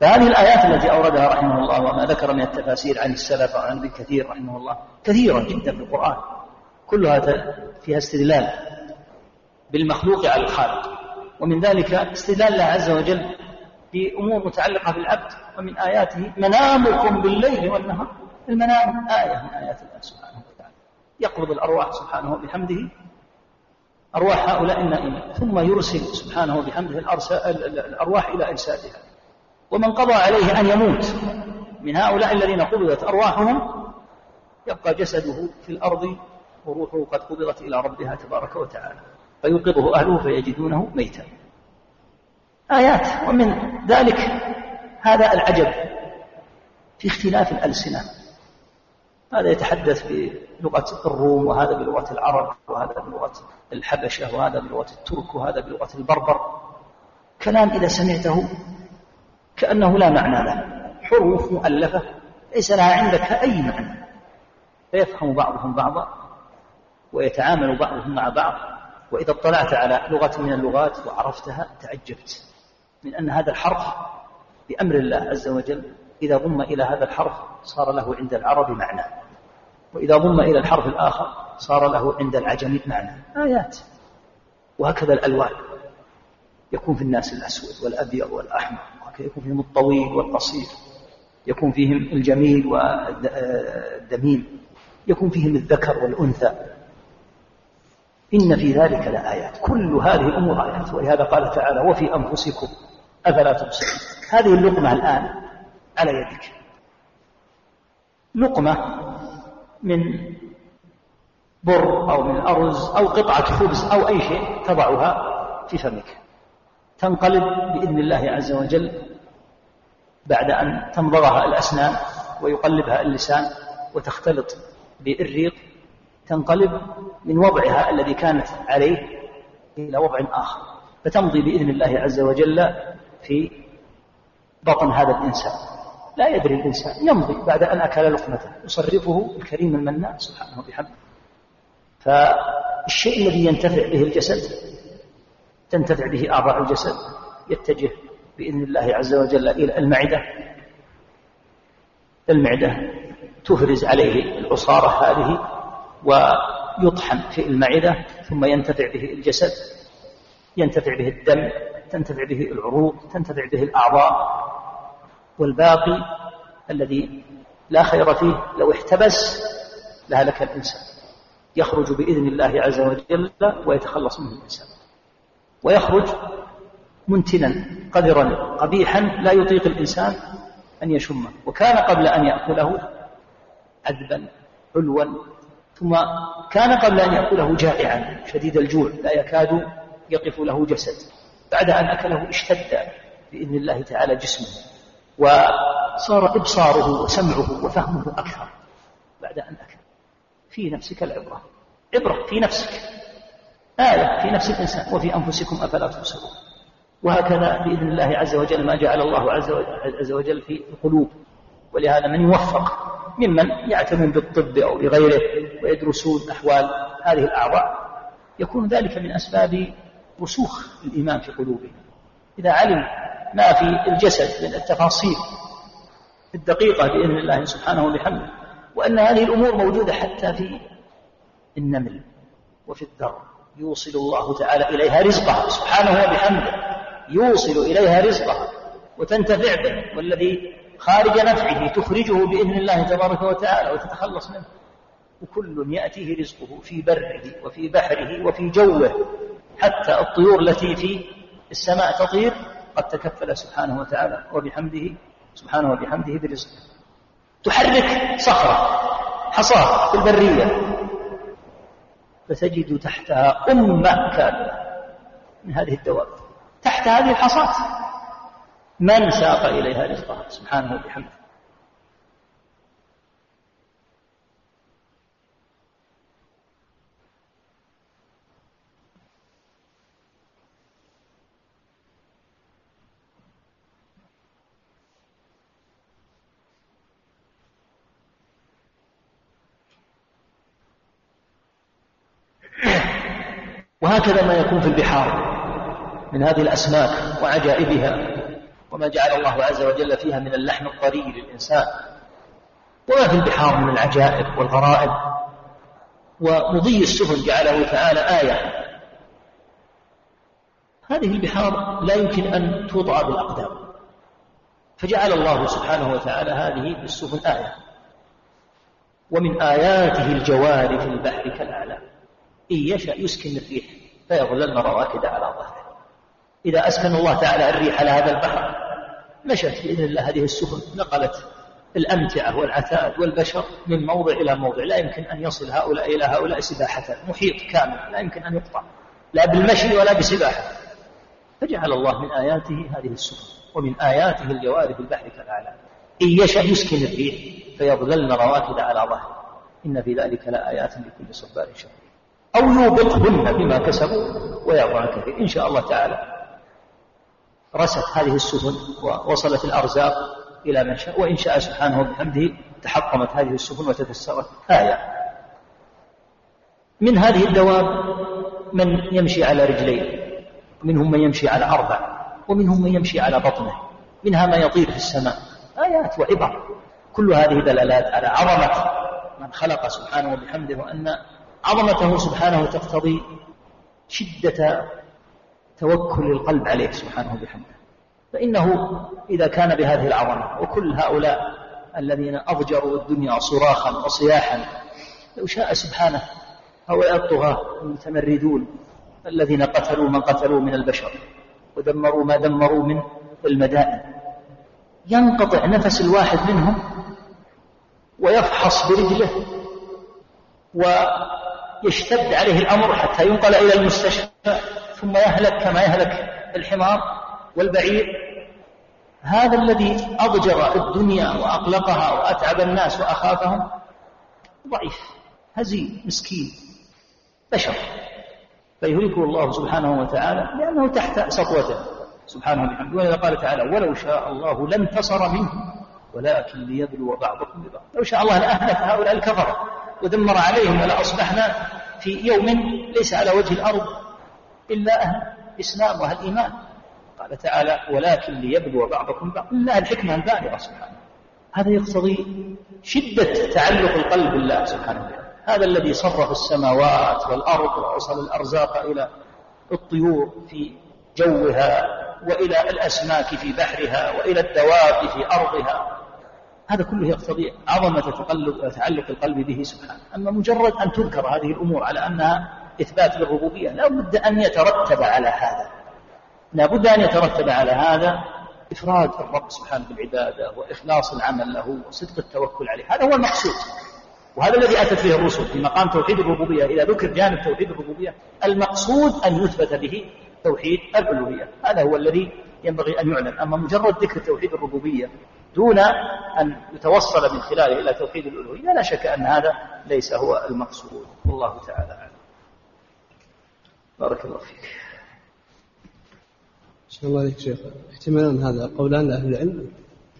فهذه الآيات التي أوردها رحمه الله وما ذكر من التفاسير عن السلف وعن ابن كثير رحمه الله كثيرة جدا في القرآن. كلها فيها استدلال بالمخلوق على الخالق. ومن ذلك استدلال الله عز وجل في أمور متعلقة بالعبد ومن آياته منامكم بالليل والنهار. المنام آية من آيات الله سبحانه وتعالى. يقبض الأرواح سبحانه وبحمده. أرواح هؤلاء النائمين ثم يرسل سبحانه وبحمده الأرواح إلى أجسادها ومن قضى عليه أن يموت. من هؤلاء الذين قبضت أرواحهم يبقى جسده في الأرض وروحه قد قبضت إلى ربها تبارك وتعالى فيوقظه أهله فيجدونه ميتا. آيات ومن ذلك هذا العجب في اختلاف الألسنة. هذا يتحدث بلغة الروم وهذا بلغة العرب وهذا بلغة الحبشة وهذا بلغة الترك وهذا بلغة البربر. كلام إذا سمعته كأنه لا معنى له. حروف مؤلفة ليس لها عندك أي معنى. فيفهم بعضهم بعضا. ويتعامل بعضهم مع بعض وإذا اطلعت على لغة من اللغات وعرفتها تعجبت من أن هذا الحرف بأمر الله عز وجل إذا ضم إلى هذا الحرف صار له عند العرب معنى وإذا ضم إلى الحرف الآخر صار له عند العجم معنى آيات وهكذا الألوان يكون في الناس الأسود والأبيض والأحمر يكون فيهم الطويل والقصير يكون فيهم الجميل والدميم يكون فيهم الذكر والأنثى إن في ذلك لآيات. كل هذه الأمور آيات. ولهذا قال تعالى وفي أنفسكم أفلا تبصرون. هذه اللقمة الآن على يدك. لقمة من بر أو من أرز أو قطعة خبز أو أي شيء تضعها في فمك. تنقلب بإذن الله عز وجل بعد أن تمضغها الأسنان ويقلبها اللسان وتختلط بالريق تنقلب من وضعها الذي كانت عليه إلى وضع آخر فتمضي بإذن الله عز وجل في بطن هذا الإنسان. لا يدري الإنسان يمضي بعد أن أكل لقمته يصرفه الكريم المنان سبحانه وبحمده. فالشيء الذي ينتفع به الجسد تنتفع به أعضاء الجسد يتجه بإذن الله عز وجل إلى المعدة. المعدة تفرز عليه العصارة هذه ويطحن في المعدة ثم ينتفع به الجسد ينتفع به الدم تنتفع به العروق تنتفع به الأعضاء. والباقي الذي لا خير فيه لو احتبس لهلك الإنسان يخرج بإذن الله عز وجل ويتخلص منه الإنسان. ويخرج منتنا قذرا قبيحا لا يطيق الإنسان أن يشمه. وكان قبل أن يأكله عذبا حلوا ثم كان قبل أن يأكله جائعا شديد الجوع لا يكاد يقف له جسد. بعد أن أكله اشتد بإذن الله تعالى جسمه وصار إبصاره وسمعه وفهمه أكثر بعد أن أكل. في نفسك العبرة. عبرة في نفسك. آية في نفس الإنسان. وفي أنفسكم أفلا تبصرون. وهكذا بإذن الله عز وجل ما جعل الله عز وجل في القلوب. ولهذا من يوفق ممن يعتنون بالطب أو بغيره ويدرسون أحوال هذه الأعضاء. يكون ذلك من أسباب رسوخ الإيمان في قلوبهم. إذا علم ما في الجسد من التفاصيل الدقيقة بإذن الله سبحانه وبحمده وأن هذه الأمور موجودة حتى في النمل وفي الذر يوصل الله تعالى إليها رزقها سبحانه وبحمده يوصل إليها رزقها وتنتفع به والذي خارج نفعه تخرجه بإذن الله تبارك وتعالى وتتخلص منه. وكل يأتيه رزقه في بره وفي بحره وفي جوه. حتى الطيور التي في السماء تطير قد تكفل سبحانه وتعالى. وبحمده سبحانه وبحمده برزقه. تحرك صخرة حصاة في البرية. فتجد تحتها أمة كاملة من هذه الدواب. تحت هذه الحصاة. من ساق إليها رزقها؟ سبحانه وبحمده. وهكذا ما يكون في البحار من هذه الأسماك وعجائبها. وما جعل الله عز وجل فيها من اللحم الطري للإنسان وما في البحار من العجائب والغرائب. ومضي السفن جعله تعالى آية. هذه البحار لا يمكن أن توضع بالأقدام. فجعل الله سبحانه وتعالى هذه السفن آية. ومن آياته الجوار في البحر كالأعلام. إن يشأ يسكن الريح فيظللن رواكد على ظهره. إذا أسكن الله تعالى الريح على هذا البحر مشت بإذن الله هذه السفن نقلت الأمتعة والعتاد والبشر من موضع إلى موضع. لا يمكن أن يصل هؤلاء إلى هؤلاء سباحة محيط كامل لا يمكن أن يقطع. لا بالمشي ولا بسباحة. فجعل الله من آياته هذه السفن ومن آياته الجوار في البحر كالأعلام. إن يشأ يسكن الريح فيظللن رواكد على ظهره. إن في ذلك لآيات لكل صبار شكور. أو يوبقهن بما كسبوا ويعفو عن كثير. إن شاء الله تعالى رست هذه السفن ووصلت الأرزاق إلى من شاء وإن شاء سبحانه وبحمده تحطمت هذه السفن وتفسرت آية. من هذه الدواب من يمشي على رجلين ومنهم من يمشي على أربع ومنهم من يمشي على بطنه منها ما يطير في السماء. آيات وعبر. كل هذه دلالات على عظمة من خلق سبحانه وبحمده وأن عظمته سبحانه تقتضي شدة توكل القلب عليه سبحانه وبحمده. فإنه إذا كان بهذه العظمة وكل هؤلاء الذين أضجروا الدنيا صراخا وصياحا لو شاء سبحانه هؤلاء الطغاة المتمردون الذين قتلوا من قتلوا من البشر ودمروا ما دمروا من المدائن. ينقطع نفس الواحد منهم ويفحص برجله ويشتد عليه الأمر حتى ينقل إلى المستشفى. ثم يهلك كما يهلك الحمار والبعير. هذا الذي أضجر الدنيا وأقلقها وأتعب الناس وأخافهم ضعيف هزيل مسكين بشر. فيهلكه الله سبحانه وتعالى لأنه تحت سطوته سبحانه وبحمده ولذا قال تعالى ولو شاء الله لانتصر منهم ولكن ليبلو بعضكم ببعض. لو شاء الله لأهلك هؤلاء الكفرة ودمر عليهم ولأصبحنا في يوم ليس على وجه الأرض. إلا أهل الإسلام وأهل الإيمان. قال تعالى ولكن ليبلو بعضكم بعض إلا الحكمة البالغة سبحانه هذا يقتضي شدة تعلق القلب بالله سبحانه وتعالى. هذا الذي صرف السماوات والأرض وأوصل الأرزاق إلى الطيور في جوها وإلى الأسماك في بحرها وإلى الدواب في أرضها. هذا كله يقتضي عظمة تقلب تعلق القلب به سبحانه. أما مجرد أن تذكر هذه الأمور على أنها إثبات للربوبية. لا بد أن يترتب على هذا. لا بد أن يترتب على هذا إفراد الرب سبحانه بالعبادة وإخلاص العمل له وصدق التوكل عليه. هذا هو المقصود. وهذا الذي أتت به الرسل في مقام توحيد الربوبية إذا ذكر جانب توحيد الربوبية. المقصود أن يثبت به توحيد الألوهية. هذا هو الذي ينبغي أن يعلم أما مجرد ذكر توحيد الربوبية دون أن يتوصل من خلاله إلى توحيد الألوهية لا شك أن هذا ليس هو المقصود. والله تعالى أعلم. بارك الله فيك. شاء الله عليك شيخ احتمالان هذا قولان لأهل العلم.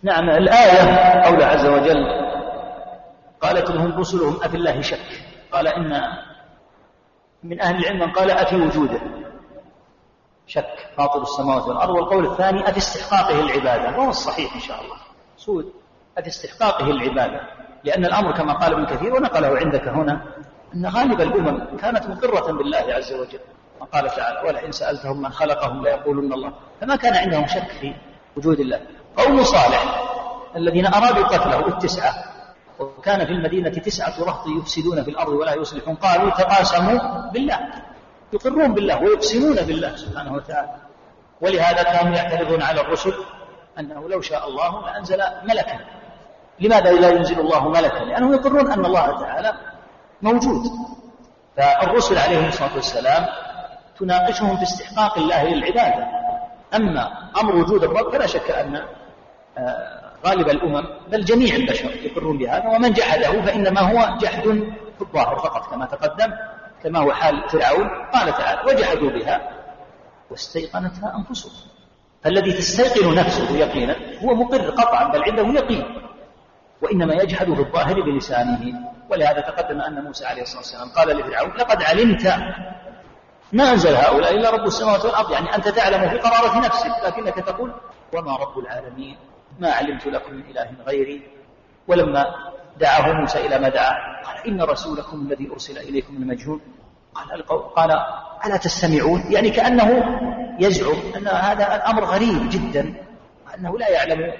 نعم الآية قول عز وجل قالت لهم رسلهم أفي الله شك؟ قال إن من أهل العلم من قال أفي وجوده. شك فاطر السماوات والأرض. والقول الثاني أفي استحقاقه العبادة. وهو الصحيح إن شاء الله. سود. أفي استحقاقه العبادة. لأن الأمر كما قال ابن كثير ونقله عندك هنا أن غالب الأمم كانت مقرة بالله عز وجل. وقال تعالى ولئن سألتهم من خلقهم ليقولن الله. فما كان عندهم شك في وجود الله. قوم صالح الذين أرادوا قتله التسعة. وكان في المدينة تسعة رهط يفسدون في الأرض ولا يصلحون. قالوا تقاسموا بالله. يقرون بالله ويقسمون بالله سبحانه وتعالى. ولهذا كانوا يعترضون على الرسل أنه لو شاء الله لأنزل ملكا. لماذا لا ينزل الله ملكا؟ لأنهم يقرون أن الله تعالى موجود. فالرسل عليهم الصلاة والسلام تناقشهم في استحقاق الله للعبادة. أما أمر وجود الرب فلا شك أن آه، غالب الأمم بل جميع البشر يقرون بهذا ومن جحده فإنما هو جحد في الظاهر فقط كما تقدم كما هو حال فرعون قال تعالى وجحدوا بها واستيقنتها أنفسهم. فالذي تستيقن نفسه يقينا هو مقر قطعا بل عنده يقين وإنما يجحد في الظاهر بلسانه. ولهذا تقدم أن موسى عليه الصلاة والسلام قال لفرعون لقد علمت ما أنزل هؤلاء إلا رب السماوات والأرض. يعني أنت تعلم في قرارة نفسك لكنك تقول وما رب العالمين ما علمت لكم من إله غيري. ولما دعاه موسى إلى ما دعا قال إن رسولكم الذي أرسل إليكم المجهول قال قال ألا تستمعون؟ يعني كأنه يزعم أن هذا الأمر غريب جدا أنه لا يعلم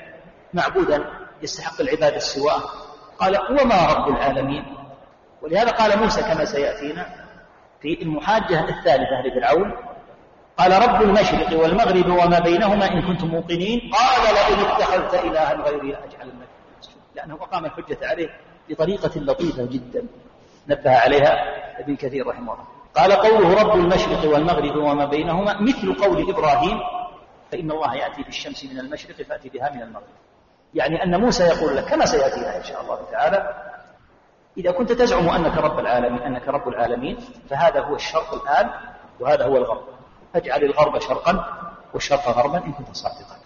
معبودا يستحق العبادة سواه قال وما رب العالمين؟ ولهذا قال موسى كما سيأتينا في المحاجة الثالثة لفرعون قال رب المشرق والمغرب وما بينهما إن كنتم موقنين. قال لئن اتخذت إلها غيري لأجعلنك لأنه أقام الحجة عليه بطريقة لطيفة جدا نبه عليها ابن كثير رحمه الله. قال قوله رب المشرق والمغرب وما بينهما مثل قول إبراهيم فإن الله يأتي بالشمس من المشرق فأتي بها من المغرب. يعني أن موسى يقول لك كما سيأتينا إن شاء الله تعالى؟ إذا كنت تزعم أنك رب العالمين أنك رب العالمين فهذا هو الشرق الآن وهذا هو الغرب. اجعل الغرب شرقا والشرق غربا إن كنت صادقا.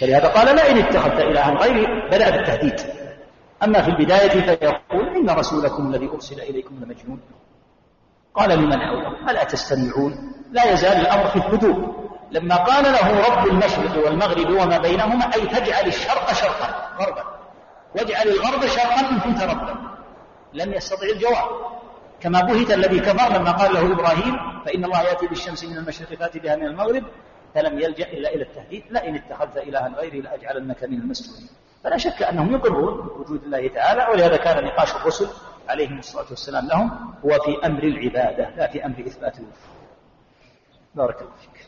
فلهذا قال لا إن اتخذت إلها غيري بدأ بالتهديد. أما في البداية فيقول إن رسولكم الذي أرسل إليكم لمجنون. قال لمن حوله ألا تستمعون؟ لا يزال الأمر في الهدوء. لما قال له رب المشرق والمغرب وما بينهما أي تجعل الشرق شرقا غربا. واجعل الغرب شرقا إن كنت ربا. لم يستطع الجواب. كما بهت الذي كفر لما قال له إبراهيم فإن الله يأتي بالشمس من المشرق فأتي بها من المغرب فلم يلجأ إلا إلى التهديد. لئن اتخذت إلها غيري لأجعلنك من المسجونين فلا شك أنهم يقرون وجود الله تعالى ولهذا كان نقاش الرسل عليهم الصلاة والسلام لهم هو في أمر العبادة لا في أمر إثبات الوجود. بارك الله فيك.